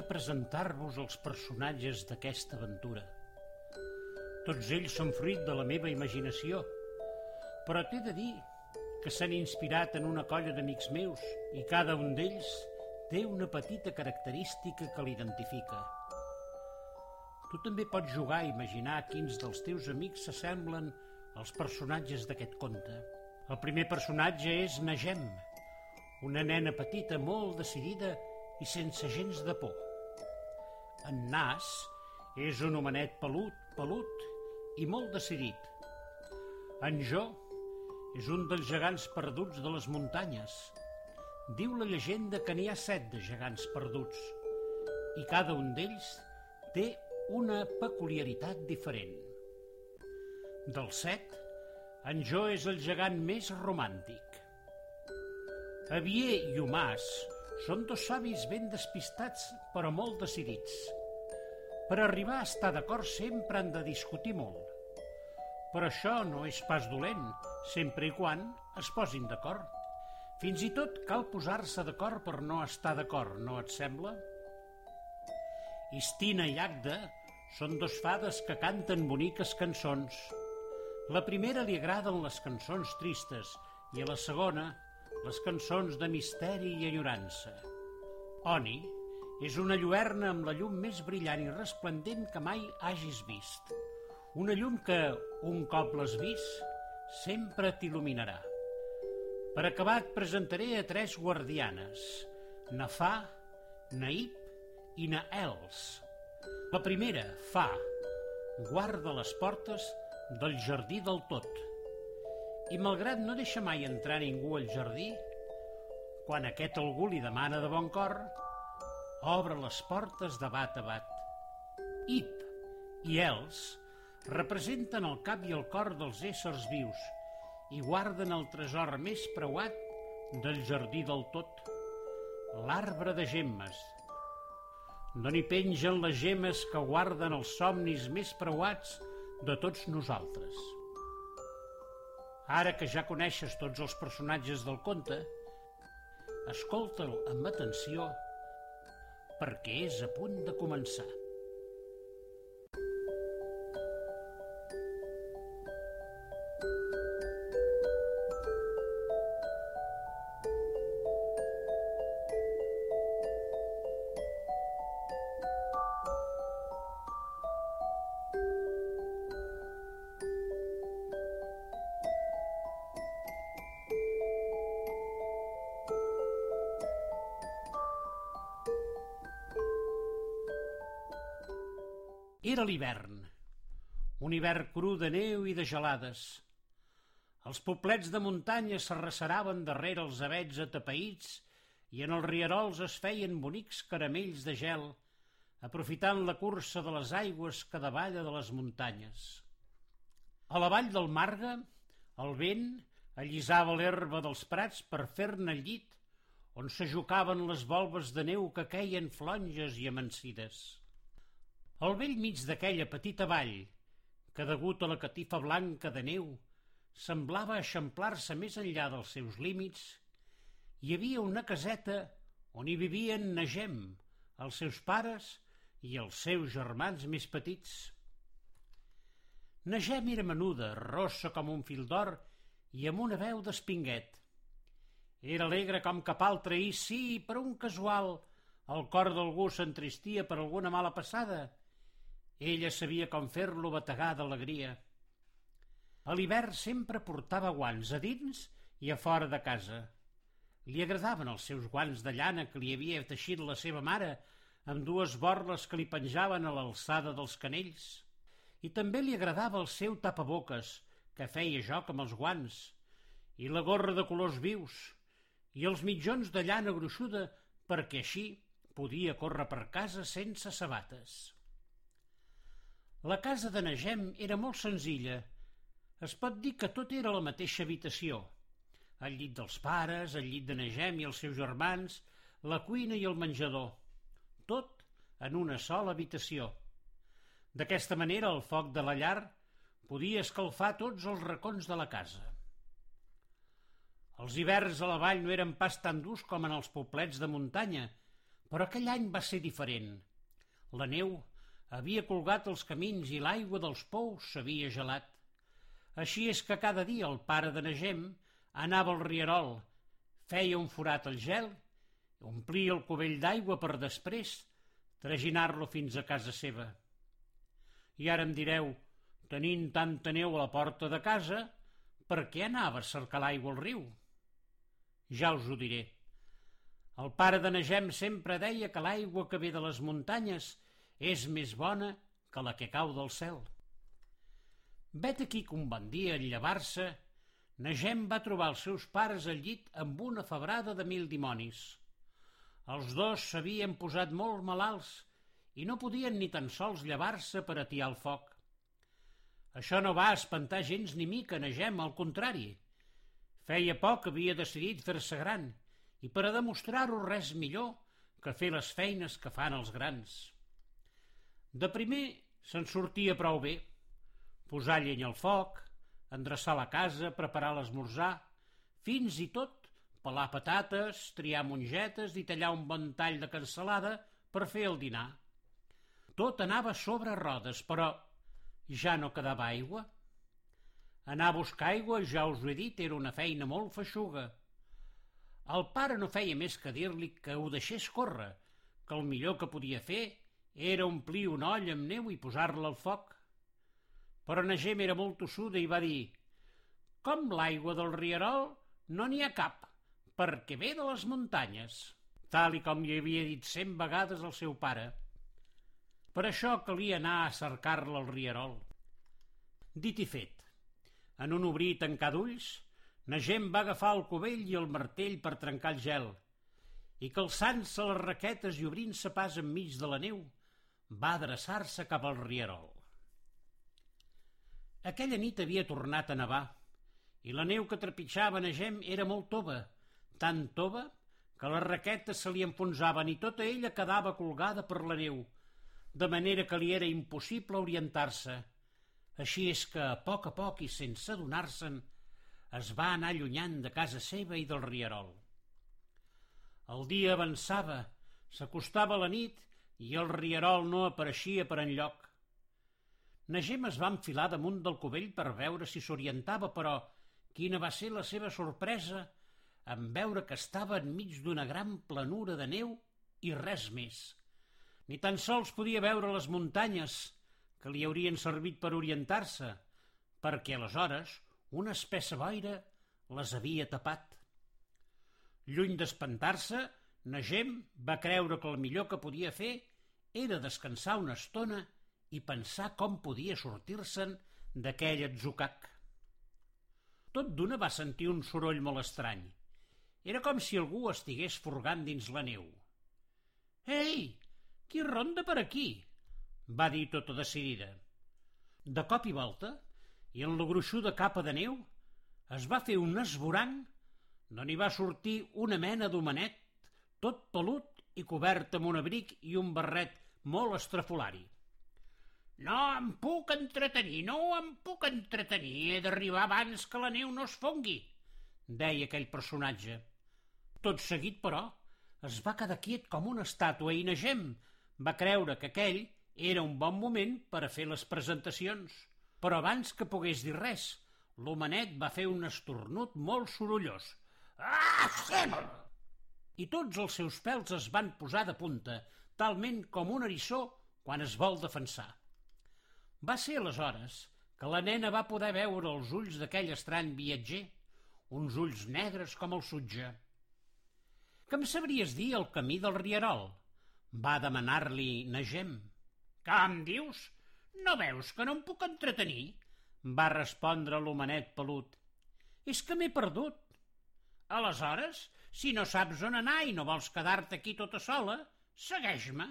M'agradaria presentar-vos els personatges d'aquesta aventura. Tots ells són fruit de la meva imaginació, però t'he de dir que s'han inspirat en una colla d'amics meus i cada un d'ells té una petita característica que l'identifica. Tu també pots jugar a imaginar quins dels teus amics s'assemblen als personatges d'aquest conte. El primer personatge és Nagem, una nena petita molt decidida i sense gens de por. En Nas és un homenet pelut, pelut i molt decidit. En Jo és un dels gegants perduts de les muntanyes. Diu la llegenda que n'hi ha set de gegants perduts i cada un d'ells té una peculiaritat diferent. Dels set, en Jo és el gegant més romàntic. Avier i Humàs són dos savis ben despistats però molt decidits. Per arribar a estar d'acord sempre han de discutir molt. Però això no és pas dolent, sempre i quan es posin d'acord. Fins i tot cal posar-se d'acord per no estar d'acord, no et sembla? Istina i Agda són dos fades que canten boniques cançons. La primera li agraden les cançons tristes i a la segona les cançons de misteri i enyorança. Oni és una lluerna amb la llum més brillant i resplendent que mai hagis vist. Una llum que, un cop l'has vist, sempre t'il·luminarà. Per acabar et presentaré a tres guardianes, Nafà, Naïp i Naels. La primera, Fa, guarda les portes del jardí del tot. I malgrat no deixa mai entrar ningú al jardí, quan aquest algú li demana de bon cor, obre les portes de bat a bat. Ip i Els representen el cap i el cor dels éssers vius i guarden el tresor més preuat del jardí del tot, l'arbre de gemmes, d'on hi pengen les gemes que guarden els somnis més preuats de tots nosaltres. Ara que ja coneixes tots els personatges del conte, escolta'l amb atenció perquè és a punt de començar. Era l'hivern, un hivern cru de neu i de gelades. Els poblets de muntanya s'arreceraven darrere els abets atapeïts i en els rierols es feien bonics caramells de gel, aprofitant la cursa de les aigües que davalla de les muntanyes. A la vall del Marga, el vent allisava l'herba dels prats per fer-ne llit on s'ajucaven les volves de neu que queien flonges i amansides. Al vell mig d'aquella petita vall, que degut a la catifa blanca de neu semblava eixamplar-se més enllà dels seus límits, hi havia una caseta on hi vivien Nagem, els seus pares i els seus germans més petits. Nagem era menuda, rossa com un fil d'or i amb una veu d'espinguet. Era alegre com cap altre i, sí, per un casual, el cor d'algú s'entristia per alguna mala passada – ella sabia com fer-lo bategar d'alegria. A l'hivern sempre portava guants a dins i a fora de casa. Li agradaven els seus guants de llana que li havia teixit la seva mare amb dues borles que li penjaven a l'alçada dels canells. I també li agradava el seu tapaboques, que feia joc amb els guants, i la gorra de colors vius, i els mitjons de llana gruixuda perquè així podia córrer per casa sense sabates. La casa de Nagem era molt senzilla. Es pot dir que tot era la mateixa habitació. El llit dels pares, el llit de Nagem i els seus germans, la cuina i el menjador. Tot en una sola habitació. D'aquesta manera el foc de la llar podia escalfar tots els racons de la casa. Els hiverns a la vall no eren pas tan durs com en els poblets de muntanya, Però aquell any va ser diferent. La neu havia colgat els camins i l'aigua dels pous s'havia gelat. Així és que cada dia el pare de Negem anava al rierol, feia un forat al gel, omplia el cubell d'aigua per després traginar-lo fins a casa seva. I ara em direu, tenint tanta neu a la porta de casa, per què anava a cercar l'aigua al riu? Ja us ho diré. El pare de Negem sempre deia que l'aigua que ve de les muntanyes és més bona que la que cau del cel. Vet aquí que un bon dia, al llevar-se, Negem va trobar els seus pares al llit amb una febrada de mil dimonis. Els dos s'havien posat molt malalts i no podien ni tan sols llevar-se per atiar el foc. Això no va espantar gens ni mica Negem, al contrari. Feia poc havia decidit fer-se gran i per a demostrar-ho res millor que fer les feines que fan els grans. De primer se'n sortia prou bé. Posar llenya al foc, endreçar la casa, preparar l'esmorzar, fins i tot pelar patates, triar mongetes i tallar un bon tall de cansalada per fer el dinar. Tot anava sobre rodes, però ja no quedava aigua. Anar a buscar aigua, ja us ho he dit, era una feina molt feixuga. El pare no feia més que dir-li que ho deixés córrer, que el millor que podia fer era omplir un oll amb neu i posar-la al foc. Però Negem era molt tossuda i va dir «Com l'aigua del rierol no n'hi ha cap, perquè ve de les muntanyes», tal i com li havia dit cent vegades el seu pare. Per això calia anar a cercar-la al rierol. Dit i fet. En un obrir i tancar d'ulls, Negem va agafar el cubell i el martell per trencar el gel, i calçant-se les raquetes i obrint-se pas enmig de la neu, va adreçar-se cap al rierol. Aquella nit havia tornat a nevar i la neu que trepitjava Negem era molt tova, tan tova que les raquetes se li enfonsaven i tota ella quedava colgada per la neu, de manera que li era impossible orientar-se. Així és que, a poc a poc i sense adonar-se'n, es va anar allunyant de casa seva i del rierol. El dia avançava, s'acostava la nit i el rierol no apareixia per enlloc. Negem es va enfilar damunt del cubell per veure si s'orientava, però quina va ser la seva sorpresa en veure que estava enmig d'una gran planura de neu i res més. Ni tan sols podia veure les muntanyes que li haurien servit per orientar-se, perquè aleshores una espessa boira les havia tapat. Lluny d'espantar-se, Negem va creure que el millor que podia fer era descansar una estona i pensar com podia sortir-se'n d'aquell atzucac. Tot d'una va sentir un soroll molt estrany. Era com si algú estigués furgant dins la neu. «Ei, qui ronda per aquí?» va dir tota decidida. De cop i volta, i en la gruixuda capa de neu, es va fer un esborang d'on hi va sortir una mena d'homenet, tot pelut i cobert amb un abric i un barret molt estrafolari. No em puc entretenir, no em puc entretenir, he d'arribar abans que la neu no es fongui, deia aquell personatge. Tot seguit, però, es va quedar quiet com una estàtua i Negem va creure que aquell era un bon moment per a fer les presentacions. Però abans que pogués dir res, l'homenet va fer un estornut molt sorollós. Ah, sempre! I tots els seus pèls es van posar de punta, talment com un eriçó quan es vol defensar. Va ser aleshores que la nena va poder veure els ulls d'aquell estrany viatger, uns ulls negres com el sutge. Que em sabries dir el camí del rierol? Va demanar-li Negem. Què em dius? No veus que no em puc entretenir? Va respondre l'homenet pelut. És que m'he perdut. Aleshores, si no saps on anar i no vols quedar-te aquí tota sola, segueix-me.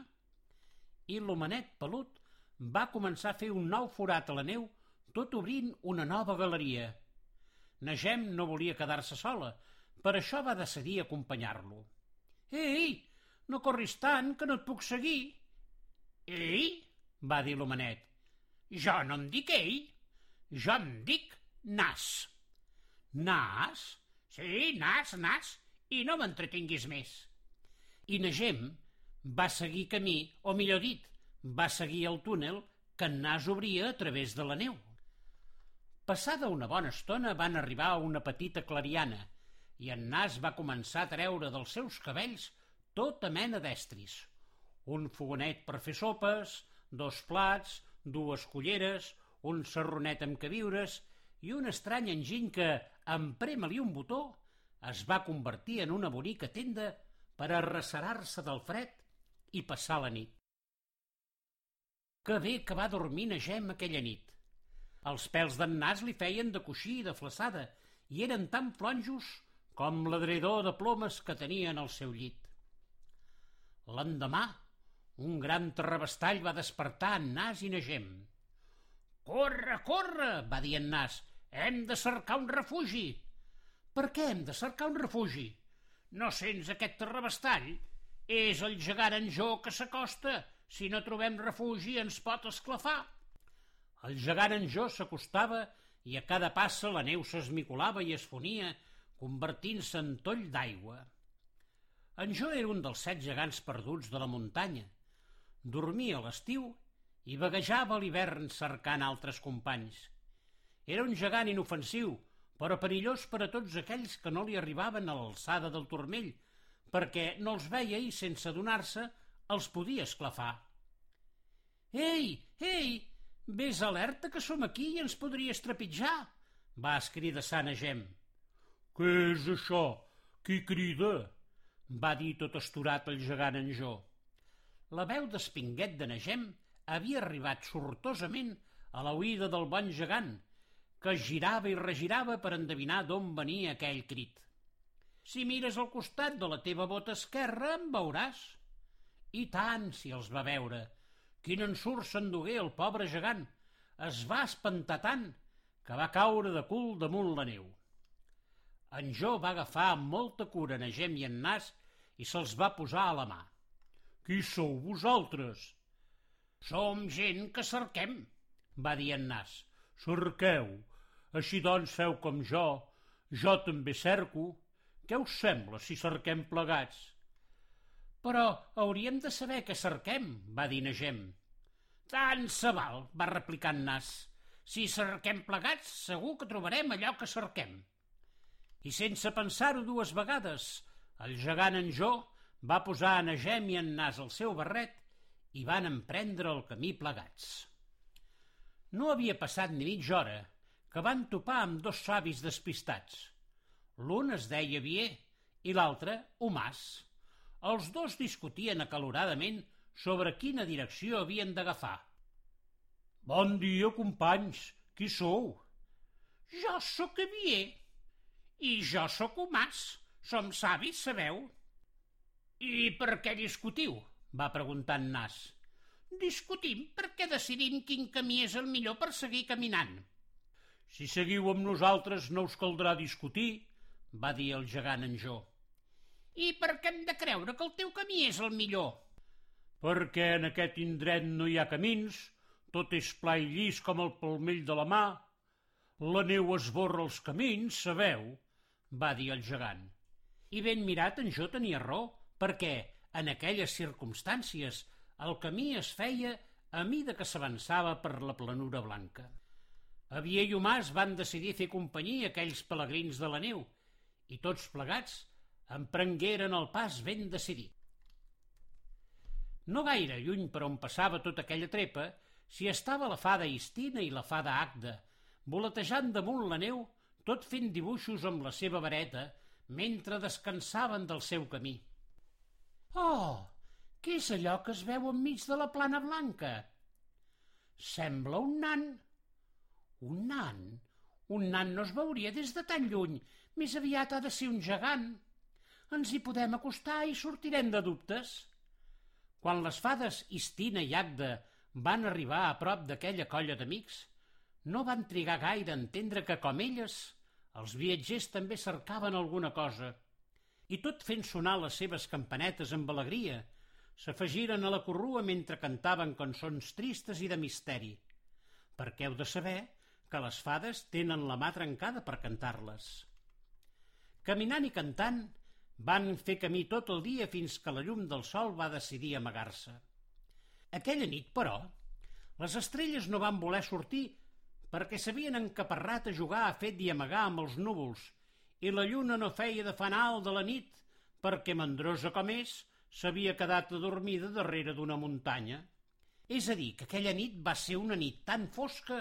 I l'homenet pelut va començar a fer un nou forat a la neu, tot obrint una nova galeria. Negem no volia quedar-se sola, per això va decidir acompanyar-lo. Ei, no corris tant, que no et puc seguir. Ei, va dir l'homenet. Jo no em dic ei, jo em dic nas. Nas? Sí, nas, nas i no m'entretinguis més. I Negem va seguir camí, o millor dit, va seguir el túnel que en Nas obria a través de la neu. Passada una bona estona van arribar a una petita clariana i en Nas va començar a treure dels seus cabells tota mena d'estris. Un fogonet per fer sopes, dos plats, dues culleres, un serronet amb queviures i un estrany enginy que, en prema-li un botó, es va convertir en una bonica tenda per arrecerar-se del fred i passar la nit. Que bé que va dormir Negem aquella nit. Els pèls d'en Nas li feien de coixí i de flaçada i eren tan flonjos com l'adredor de plomes que tenia en el seu llit. L'endemà, un gran terrabastall va despertar en Nas i Negem. «Corre, corre!» va dir en Nas. «Hem de cercar un refugi!» «Per què hem de cercar un refugi?» «No sents aquest terrabastall? És el gegant en Jo que s'acosta. Si no trobem refugi ens pot esclafar. El gegant en Jo s'acostava i a cada passa la neu s'esmicolava i es fonia, convertint-se en toll d'aigua. En Jo era un dels set gegants perduts de la muntanya. Dormia a l'estiu i vaguejava a l'hivern cercant altres companys. Era un gegant inofensiu, però perillós per a tots aquells que no li arribaven a l'alçada del turmell, perquè no els veia i, sense adonar-se, els podia esclafar. Ei, ei, vés alerta que som aquí i ens podries trepitjar, va escridar Sant Agem. Què és això? Qui crida? va dir tot estorat el gegant en Jo. La veu d'espinguet de Negem havia arribat sortosament a la oïda del bon gegant, que girava i regirava per endevinar d'on venia aquell crit. Si mires al costat de la teva bota esquerra, em veuràs. I tant, si els va veure. Quin ensurt s'endugué el pobre gegant. Es va espantar tant que va caure de cul damunt la neu. En Jo va agafar amb molta cura Negem i en Nas i se'ls va posar a la mà. Qui sou vosaltres? Som gent que cerquem, va dir en Nas. Cerqueu. Així doncs feu com jo. Jo també cerco. Què us sembla si cerquem plegats? Però hauríem de saber què cerquem, va dir Negem. Tant se val, va replicar en Nas. Si cerquem plegats, segur que trobarem allò que cerquem. I sense pensar-ho dues vegades, el gegant en Jo va posar a Negem i en Nas el seu barret i van emprendre el camí plegats. No havia passat ni mitja hora que van topar amb dos savis despistats – L'un es deia Vier i l'altre Humàs. Els dos discutien acaloradament sobre quina direcció havien d'agafar. Bon dia, companys. Qui sou? Jo sóc Vier. I jo sóc Humàs. Som savis, sabeu? I per què discutiu? va preguntar en Nas. Discutim perquè decidim quin camí és el millor per seguir caminant. Si seguiu amb nosaltres no us caldrà discutir, va dir el gegant en Jo. I per què hem de creure que el teu camí és el millor? Perquè en aquest indret no hi ha camins, tot és pla i llis com el palmell de la mà. La neu esborra els camins, sabeu? va dir el gegant. I ben mirat en Jo tenia raó, perquè en aquelles circumstàncies el camí es feia a mida que s'avançava per la planura blanca. Havia i Humàs van decidir fer companyia a aquells pelegrins de la neu i tots plegats emprengueren el pas ben decidit. No gaire lluny per on passava tota aquella trepa s'hi estava la fada Istina i la fada Agda, voletejant damunt la neu, tot fent dibuixos amb la seva vareta, mentre descansaven del seu camí. Oh, què és allò que es veu enmig de la plana blanca? Sembla un nan. Un nan? Un nan no es veuria des de tan lluny més aviat ha de ser un gegant. Ens hi podem acostar i sortirem de dubtes. Quan les fades Istina i Agda van arribar a prop d'aquella colla d'amics, no van trigar gaire a entendre que, com elles, els viatgers també cercaven alguna cosa. I tot fent sonar les seves campanetes amb alegria, s'afegiren a la corrua mentre cantaven cançons tristes i de misteri. Perquè heu de saber que les fades tenen la mà trencada per cantar-les. Caminant i cantant, Van fer camí tot el dia fins que la llum del sol va decidir amagar-se. Aquella nit, però, les estrelles no van voler sortir perquè s'havien encaparrat a jugar a fet i amagar amb els núvols i la lluna no feia de fanal de la nit perquè, mandrosa com és, s'havia quedat adormida darrere d'una muntanya. És a dir, que aquella nit va ser una nit tan fosca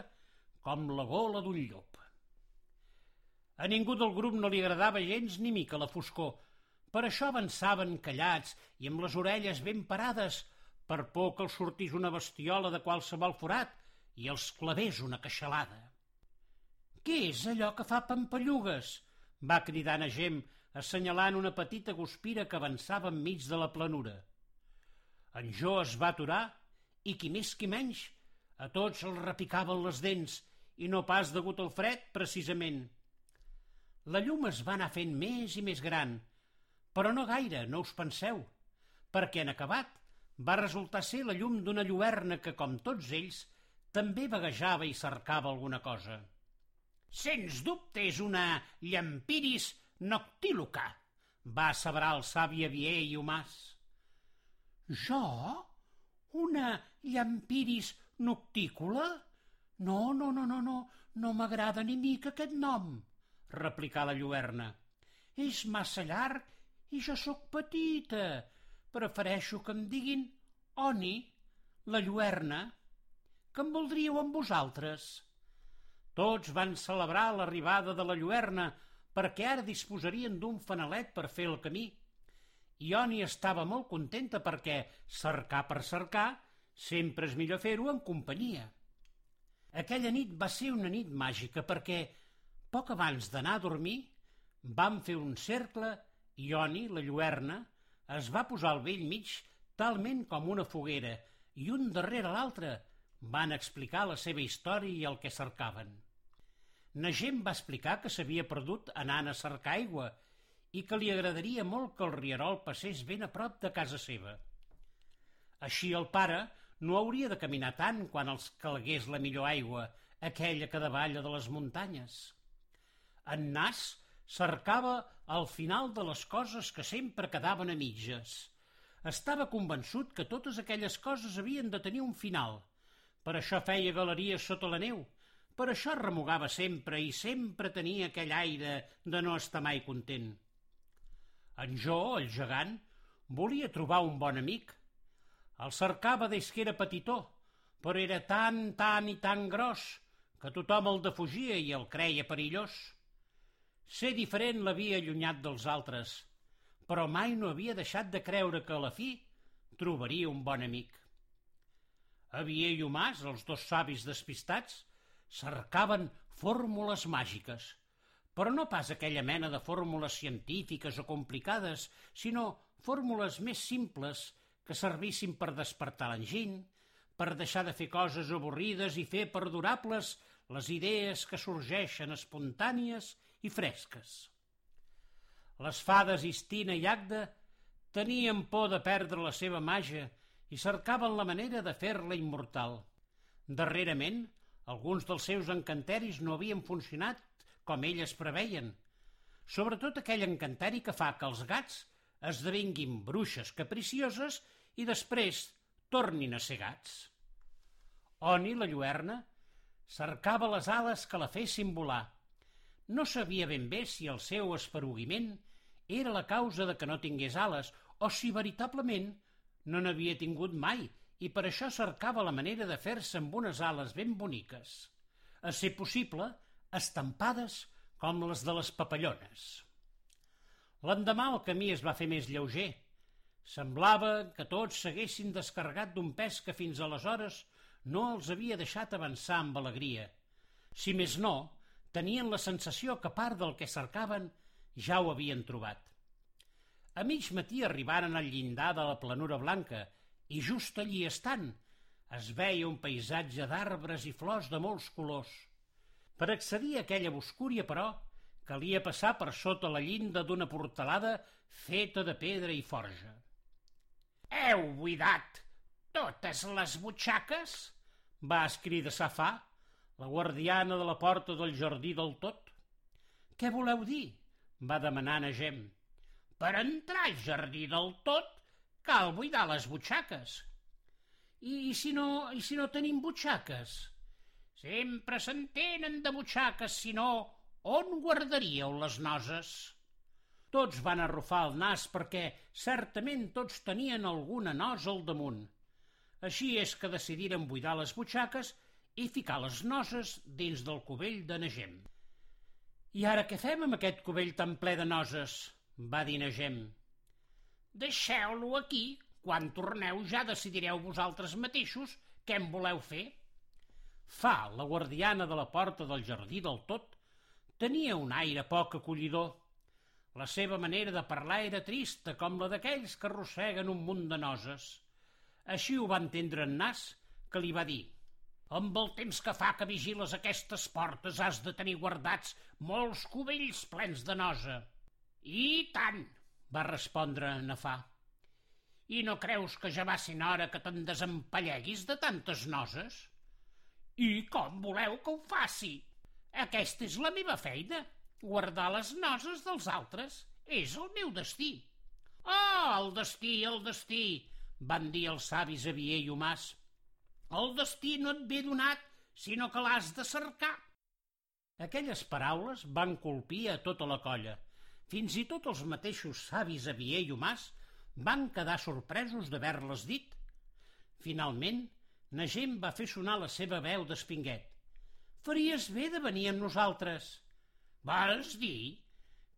com la gola d'un llop. A ningú del grup no li agradava gens ni mica la foscor, per això avançaven callats i amb les orelles ben parades, per por que els sortís una bestiola de qualsevol forat i els clavés una queixalada. «Què és allò que fa pampallugues?» va cridar Nagem, assenyalant una petita guspira que avançava enmig de la planura. En Jo es va aturar i, qui més qui menys, a tots els repicaven les dents i no pas degut al fred, precisament. La llum es va anar fent més i més gran, però no gaire, no us penseu, perquè en acabat va resultar ser la llum d'una lluerna que, com tots ells, també vaguejava i cercava alguna cosa. Sens dubte és una llampiris noctíluca, va asseverar el savi avier i humàs. Jo? Una llampiris noctícula? No, no, no, no, no, no m'agrada ni mica aquest nom, replicà la lluerna. És massa llarg i jo sóc petita. Prefereixo que em diguin Oni, la lluerna. Que em voldríeu amb vosaltres? Tots van celebrar l'arribada de la lluerna perquè ara disposarien d'un fanalet per fer el camí. Ioni estava molt contenta perquè, cercar per cercar, sempre és millor fer-ho en companyia. Aquella nit va ser una nit màgica perquè, poc abans d'anar a dormir, vam fer un cercle i Ioni, la lluerna, es va posar al vell mig talment com una foguera i un darrere l'altre van explicar la seva història i el que cercaven. Nagem va explicar que s'havia perdut anant a cercar aigua i que li agradaria molt que el rierol passés ben a prop de casa seva. Així el pare no hauria de caminar tant quan els calgués la millor aigua, aquella que davalla de les muntanyes. En Nas cercava al final de les coses que sempre quedaven a mitges. Estava convençut que totes aquelles coses havien de tenir un final. Per això feia galeries sota la neu, per això remugava sempre i sempre tenia aquell aire de no estar mai content. En Jo, el gegant, volia trobar un bon amic. El cercava des que era petitó, però era tan, tan i tan gros que tothom el defugia i el creia perillós. Ser diferent l'havia allunyat dels altres, però mai no havia deixat de creure que a la fi trobaria un bon amic. Havia i Humàs, els dos savis despistats, cercaven fórmules màgiques, però no pas aquella mena de fórmules científiques o complicades, sinó fórmules més simples que servissin per despertar l'enginy, per deixar de fer coses avorrides i fer perdurables les idees que sorgeixen espontànies i fresques. Les fades Istina i Agda tenien por de perdre la seva màgia i cercaven la manera de fer-la immortal. Darrerament, alguns dels seus encanteris no havien funcionat com elles preveien. Sobretot aquell encanteri que fa que els gats esdevinguin bruixes capricioses i després tornin a ser gats. Oni, la lluerna, cercava les ales que la fessin volar. No sabia ben bé si el seu esperuguiment era la causa de que no tingués ales o si veritablement no n'havia tingut mai i per això cercava la manera de fer-se amb unes ales ben boniques, a ser possible estampades com les de les papallones. L'endemà el camí es va fer més lleuger. Semblava que tots s'haguessin descarregat d'un pes que fins aleshores no els havia deixat avançar amb alegria. Si més no, tenien la sensació que part del que cercaven ja ho havien trobat. A mig matí arribaren al llindar de la planura blanca i just allí estant es veia un paisatge d'arbres i flors de molts colors. Per accedir a aquella boscúria, però, calia passar per sota la llinda d'una portalada feta de pedra i forja. Heu buidat totes les butxaques? va escriure Safà, la guardiana de la porta del jardí del tot. Què voleu dir? va demanar Nagem. Per entrar al jardí del tot cal buidar les butxaques. I, i, si no, I si no tenim butxaques? Sempre s'entenen de butxaques, si no, on guardaríeu les noses? Tots van arrufar el nas perquè certament tots tenien alguna nosa al damunt. Així és que decidiren buidar les butxaques i ficar les noses dins del cubell de Negem. I ara què fem amb aquest cubell tan ple de noses? va dir Negem. Deixeu-lo aquí. Quan torneu ja decidireu vosaltres mateixos què en voleu fer. Fa, la guardiana de la porta del jardí del tot, tenia un aire poc acollidor. La seva manera de parlar era trista, com la d'aquells que arrosseguen un munt de noses. Així ho va entendre en Nas, que li va dir amb el temps que fa que vigiles aquestes portes has de tenir guardats molts cubells plens de nosa. I tant, va respondre Nafà. I no creus que ja va ser hora que te'n desempalleguis de tantes noses? I com voleu que ho faci? Aquesta és la meva feina. Guardar les noses dels altres és el meu destí. Oh, el destí, el destí, van dir els savis Avier i Omàs. El destí no et ve donat, sinó que l'has de cercar. Aquelles paraules van colpir a tota la colla. Fins i tot els mateixos savis Avier i Omàs van quedar sorpresos d'haver-les dit. Finalment, Nagem va fer sonar la seva veu d'espinguet. Faries bé de venir amb nosaltres. Vols dir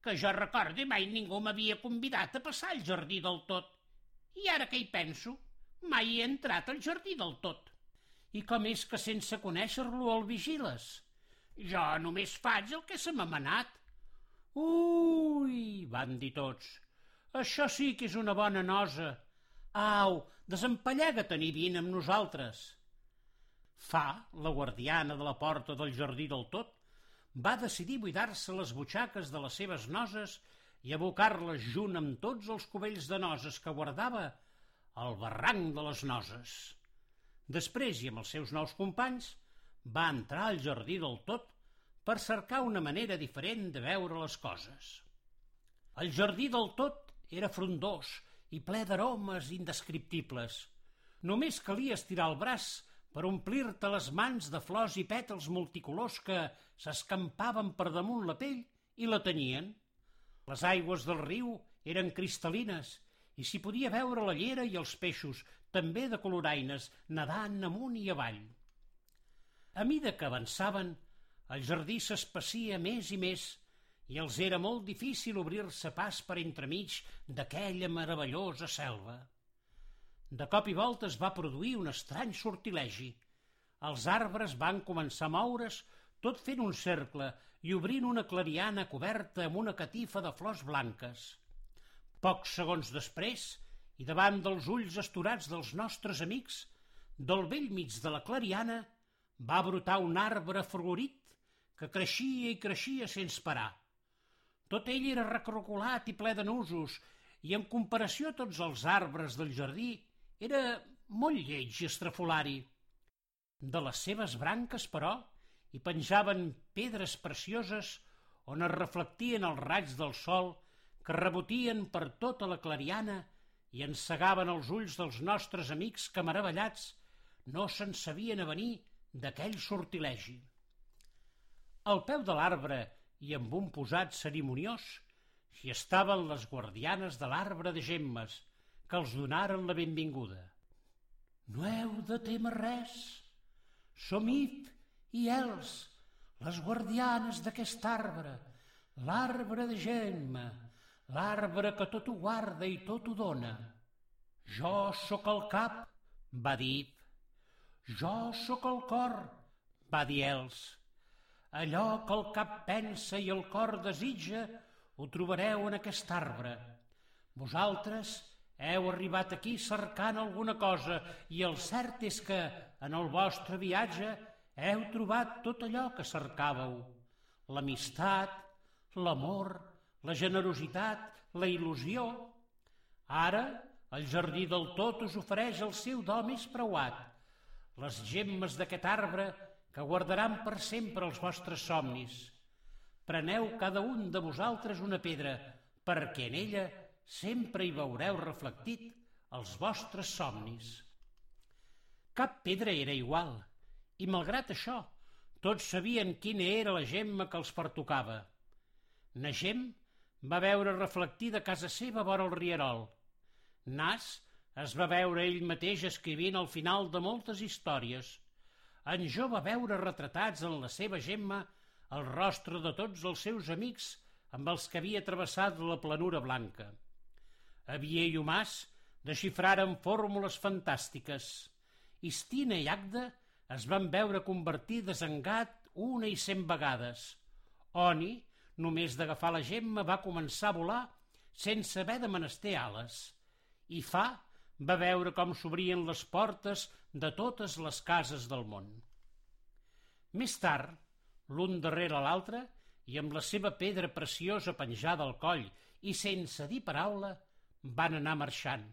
que jo recordi mai ningú m'havia convidat a passar al jardí del tot. I ara que hi penso, mai he entrat al jardí del tot. I com és que sense conèixer-lo el vigiles? Jo només faig el que se m'ha manat. Ui, van dir tots, això sí que és una bona nosa. Au, desempallega-te'n i vine amb nosaltres. Fa, la guardiana de la porta del jardí del tot, va decidir buidar-se les butxaques de les seves noses i abocar-les junt amb tots els cubells de noses que guardava al barranc de les noses. Després, i amb els seus nous companys, va entrar al jardí del tot per cercar una manera diferent de veure les coses. El jardí del tot era frondós i ple d'aromes indescriptibles. Només calia estirar el braç per omplir-te les mans de flors i pètals multicolors que s'escampaven per damunt la pell i la tenien. Les aigües del riu eren cristal·lines i s'hi podia veure la llera i els peixos també de coloraines, nedant amunt i avall. A mida que avançaven, el jardí s'espacia més i més i els era molt difícil obrir-se pas per entremig d'aquella meravellosa selva. De cop i volta es va produir un estrany sortilegi. Els arbres van començar a moure's tot fent un cercle i obrint una clariana coberta amb una catifa de flors blanques. Pocs segons després, i davant dels ulls esturats dels nostres amics, del vell mig de la clariana, va brotar un arbre florit que creixia i creixia sense parar. Tot ell era recrocolat i ple de nusos, i en comparació a tots els arbres del jardí, era molt lleig i estrafolari. De les seves branques, però, hi penjaven pedres precioses on es reflectien els raigs del sol que rebotien per tota la clariana i encegaven els ulls dels nostres amics que, meravellats, no se'n sabien avenir d'aquell sortilegi. Al peu de l'arbre i amb un posat cerimoniós hi estaven les guardianes de l'arbre de gemmes que els donaren la benvinguda. No heu de témer res. Som If i Els, les guardianes d'aquest arbre, l'arbre de gemma, l'arbre que tot ho guarda i tot ho dona. Jo sóc el cap, va dir. Jo sóc el cor, va dir Els. Allò que el cap pensa i el cor desitja, ho trobareu en aquest arbre. Vosaltres heu arribat aquí cercant alguna cosa i el cert és que en el vostre viatge heu trobat tot allò que cercàveu. L'amistat, l'amor, la generositat, la il·lusió. Ara, el jardí del tot us ofereix el seu do més preuat, les gemmes d'aquest arbre que guardaran per sempre els vostres somnis. Preneu cada un de vosaltres una pedra, perquè en ella sempre hi veureu reflectit els vostres somnis. Cap pedra era igual, i malgrat això, tots sabien quina era la gemma que els pertocava. Nagem va veure reflectida casa seva vora el rierol. Nas es va veure ell mateix escrivint al final de moltes històries. En Jo va veure retratats en la seva gemma el rostre de tots els seus amics amb els que havia travessat la planura blanca. Avier i Humàs desxifraren fórmules fantàstiques. Istina i Agda es van veure convertides en gat una i cent vegades. Oni, només d'agafar la gemma, va començar a volar sense haver de menester ales. I Fa va veure com s'obrien les portes de totes les cases del món. Més tard, l'un darrere l'altre, i amb la seva pedra preciosa penjada al coll i sense dir paraula, van anar marxant.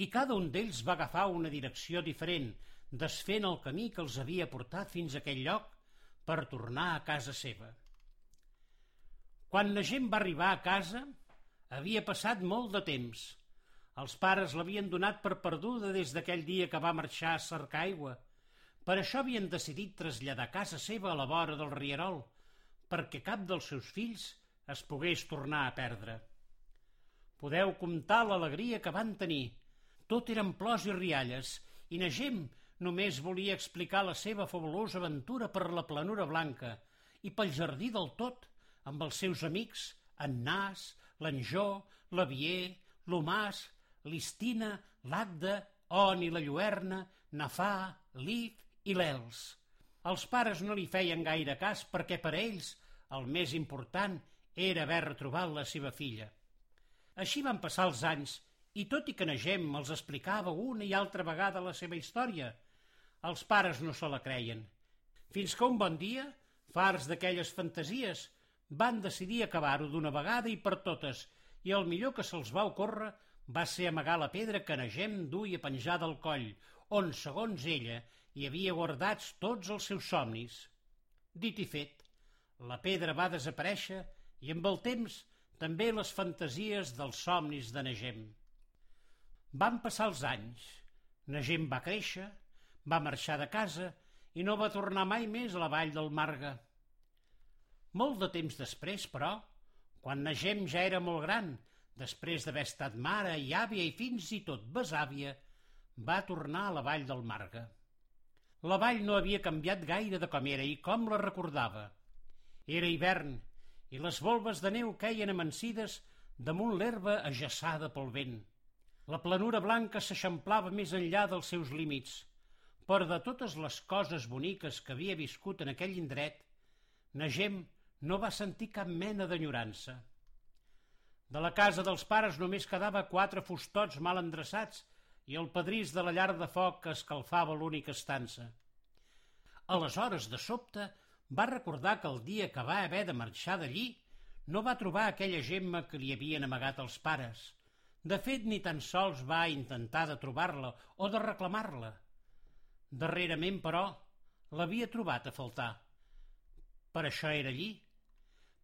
I cada un d'ells va agafar una direcció diferent, desfent el camí que els havia portat fins a aquell lloc per tornar a casa seva. Quan la gent va arribar a casa, havia passat molt de temps. Els pares l'havien donat per perduda des d'aquell dia que va marxar a cercar aigua. Per això havien decidit traslladar casa seva a la vora del rierol, perquè cap dels seus fills es pogués tornar a perdre. Podeu comptar l'alegria que van tenir. Tot eren plors i rialles, i Nagem només volia explicar la seva fabulosa aventura per la planura blanca i pel jardí del tot, amb els seus amics, en Nas, l'Enjó, l'Avier, l'Omàs, l'Istina, l'Agda, On i la Lluerna, Nafà, l'If i l'Els. Els pares no li feien gaire cas perquè per ells el més important era haver retrobat la seva filla. Així van passar els anys i tot i que Negem els explicava una i altra vegada la seva història, els pares no se la creien. Fins que un bon dia, fars d'aquelles fantasies, van decidir acabar-ho d'una vegada i per totes, i el millor que se'ls va ocórrer va ser amagar la pedra que Negem duia penjada al coll, on, segons ella, hi havia guardats tots els seus somnis. Dit i fet, la pedra va desaparèixer i amb el temps també les fantasies dels somnis de Negem. Van passar els anys. Negem va créixer, va marxar de casa i no va tornar mai més a la vall del Marga. Molt de temps després, però, quan Negem ja era molt gran, després d'haver estat mare i àvia i fins i tot besàvia, va tornar a la vall del Marga. La vall no havia canviat gaire de com era i com la recordava. Era hivern i les volves de neu queien amansides damunt l'herba ajaçada pel vent. La planura blanca s'eixamplava més enllà dels seus límits, però de totes les coses boniques que havia viscut en aquell indret, Nagem no va sentir cap mena d'enyorança. De la casa dels pares només quedava quatre fustots mal endreçats i el pedrís de la llar de foc que escalfava l'única estança. Aleshores, de sobte, va recordar que el dia que va haver de marxar d'allí no va trobar aquella gemma que li havien amagat els pares. De fet, ni tan sols va intentar de trobar-la o de reclamar-la. Darrerament, però, l'havia trobat a faltar. Per això era allí.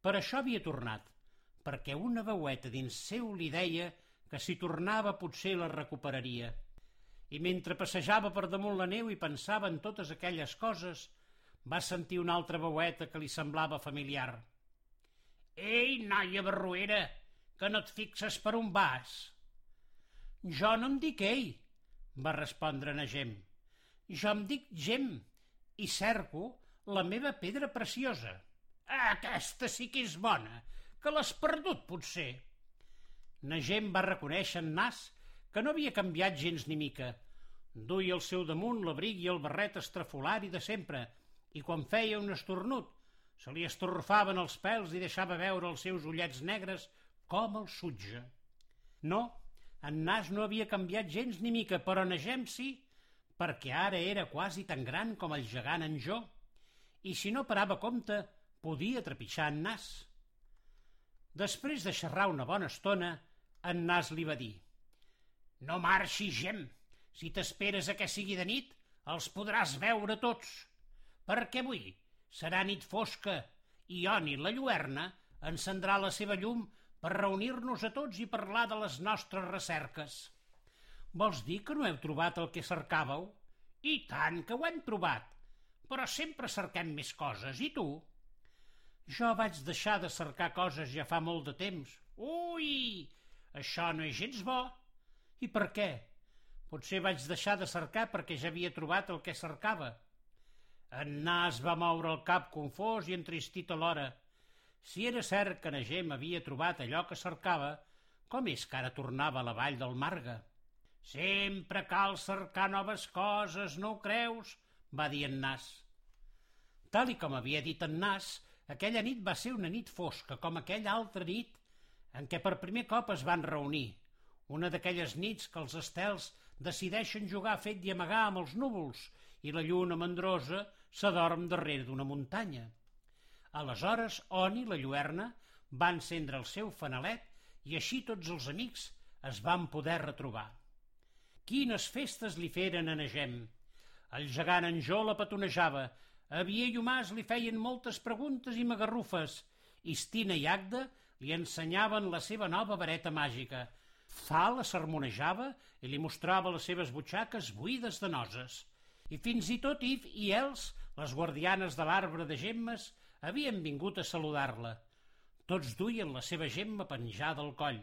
Per això havia tornat, perquè una veueta dins seu li deia que si tornava potser la recuperaria. I mentre passejava per damunt la neu i pensava en totes aquelles coses, va sentir una altra veueta que li semblava familiar. Ei, noia barruera, que no et fixes per un vas. Jo no em dic ell, va respondre Nagem. Jo em dic Gem i cerco la meva pedra preciosa. Aquesta sí que és bona, que l'has perdut, potser. Nagem va reconèixer en Nas que no havia canviat gens ni mica. Duia al seu damunt l'abric i el barret estrafolari de sempre, i quan feia un estornut se li estorfaven els pèls i deixava veure els seus ullets negres com el sutge. No, en Nas no havia canviat gens ni mica, però Nagem sí, perquè ara era quasi tan gran com el gegant en Jo, i si no parava compte, podia trepitjar en Nas. Després de xerrar una bona estona, en Nas li va dir «No marxis, Gem. Si t'esperes a que sigui de nit, els podràs veure tots. Perquè avui serà nit fosca i Oni, la lluerna, encendrà la seva llum per reunir-nos a tots i parlar de les nostres recerques. Vols dir que no heu trobat el que cercàveu? I tant que ho hem trobat, però sempre cerquem més coses, i tu? Jo vaig deixar de cercar coses ja fa molt de temps. Ui, això no és gens bo. I per què? Potser vaig deixar de cercar perquè ja havia trobat el que cercava. En Nas va moure el cap confós i entristit alhora. Si era cert que Nagem havia trobat allò que cercava, com és que ara tornava a la vall del Marga? Sempre cal cercar noves coses, no ho creus? va dir en Nas. Tal i com havia dit en Nas, aquella nit va ser una nit fosca, com aquella altra nit en què per primer cop es van reunir. Una d'aquelles nits que els estels decideixen jugar fet i amagar amb els núvols i la lluna mandrosa s'adorm darrere d'una muntanya. Aleshores, Oni, la lluerna, va encendre el seu fanalet i així tots els amics es van poder retrobar. Quines festes li feren a Negem! El gegant en Jo la petonejava, a Biell Mas li feien moltes preguntes i magarrufes, i Stina i Agda li ensenyaven la seva nova vareta màgica. Fa la sermonejava i li mostrava les seves butxaques buides de noses. I fins i tot If i Els, les guardianes de l'arbre de gemmes, havien vingut a saludar-la. Tots duien la seva gemma penjada al coll.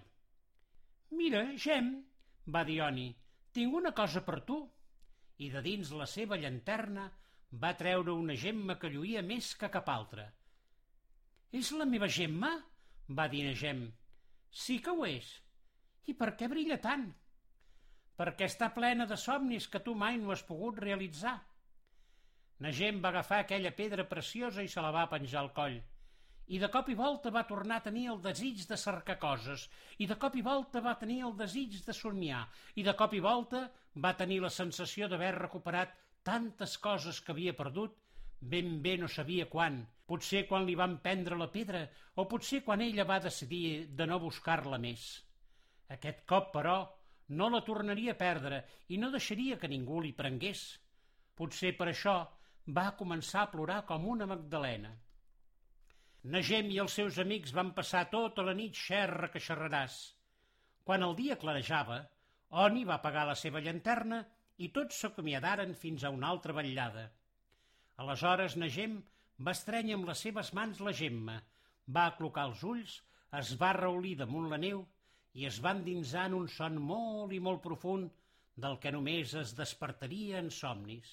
«Mira, Gem», va dir Oni, «tinc una cosa per tu». I de dins la seva llanterna va treure una gemma que lluïa més que cap altra. «És la meva gemma?» va dir Negem. «Sí que ho és. I per què brilla tant?» «Perquè està plena de somnis que tu mai no has pogut realitzar». Negem va agafar aquella pedra preciosa i se la va penjar al coll. I de cop i volta va tornar a tenir el desig de cercar coses, i de cop i volta va tenir el desig de somiar, i de cop i volta va tenir la sensació d'haver recuperat tantes coses que havia perdut, ben bé no sabia quan, potser quan li van prendre la pedra, o potser quan ella va decidir de no buscar-la més. Aquest cop, però, no la tornaria a perdre i no deixaria que ningú li prengués. Potser per això va començar a plorar com una magdalena. Nagem i els seus amics van passar tota la nit xerra que xerraràs. Quan el dia clarejava, Oni va apagar la seva llanterna i tots s'acomiadaren fins a una altra vetllada. Aleshores Nagem va estrènyer amb les seves mans la gemma, va aclocar els ulls, es va reulir damunt la neu i es va endinsar en un son molt i molt profund del que només es despertaria en somnis.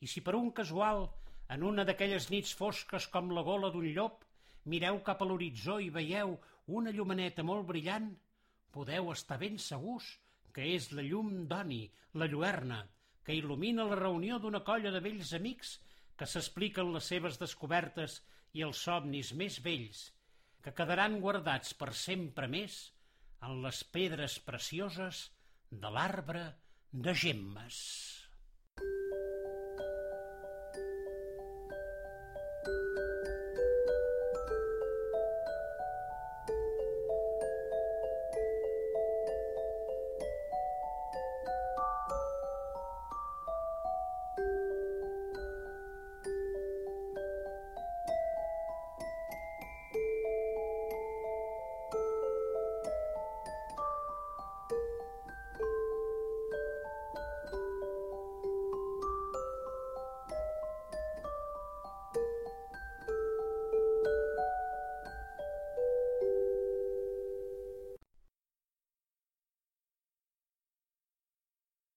I si per un casual, en una d'aquelles nits fosques com la gola d'un llop, mireu cap a l'horitzó i veieu una llumaneta molt brillant, podeu estar ben segurs que és la llum d'Oni, la lluerna, que il·lumina la reunió d'una colla de vells amics que s'expliquen les seves descobertes i els somnis més vells, que quedaran guardats per sempre més en les pedres precioses de l'arbre de gemmes.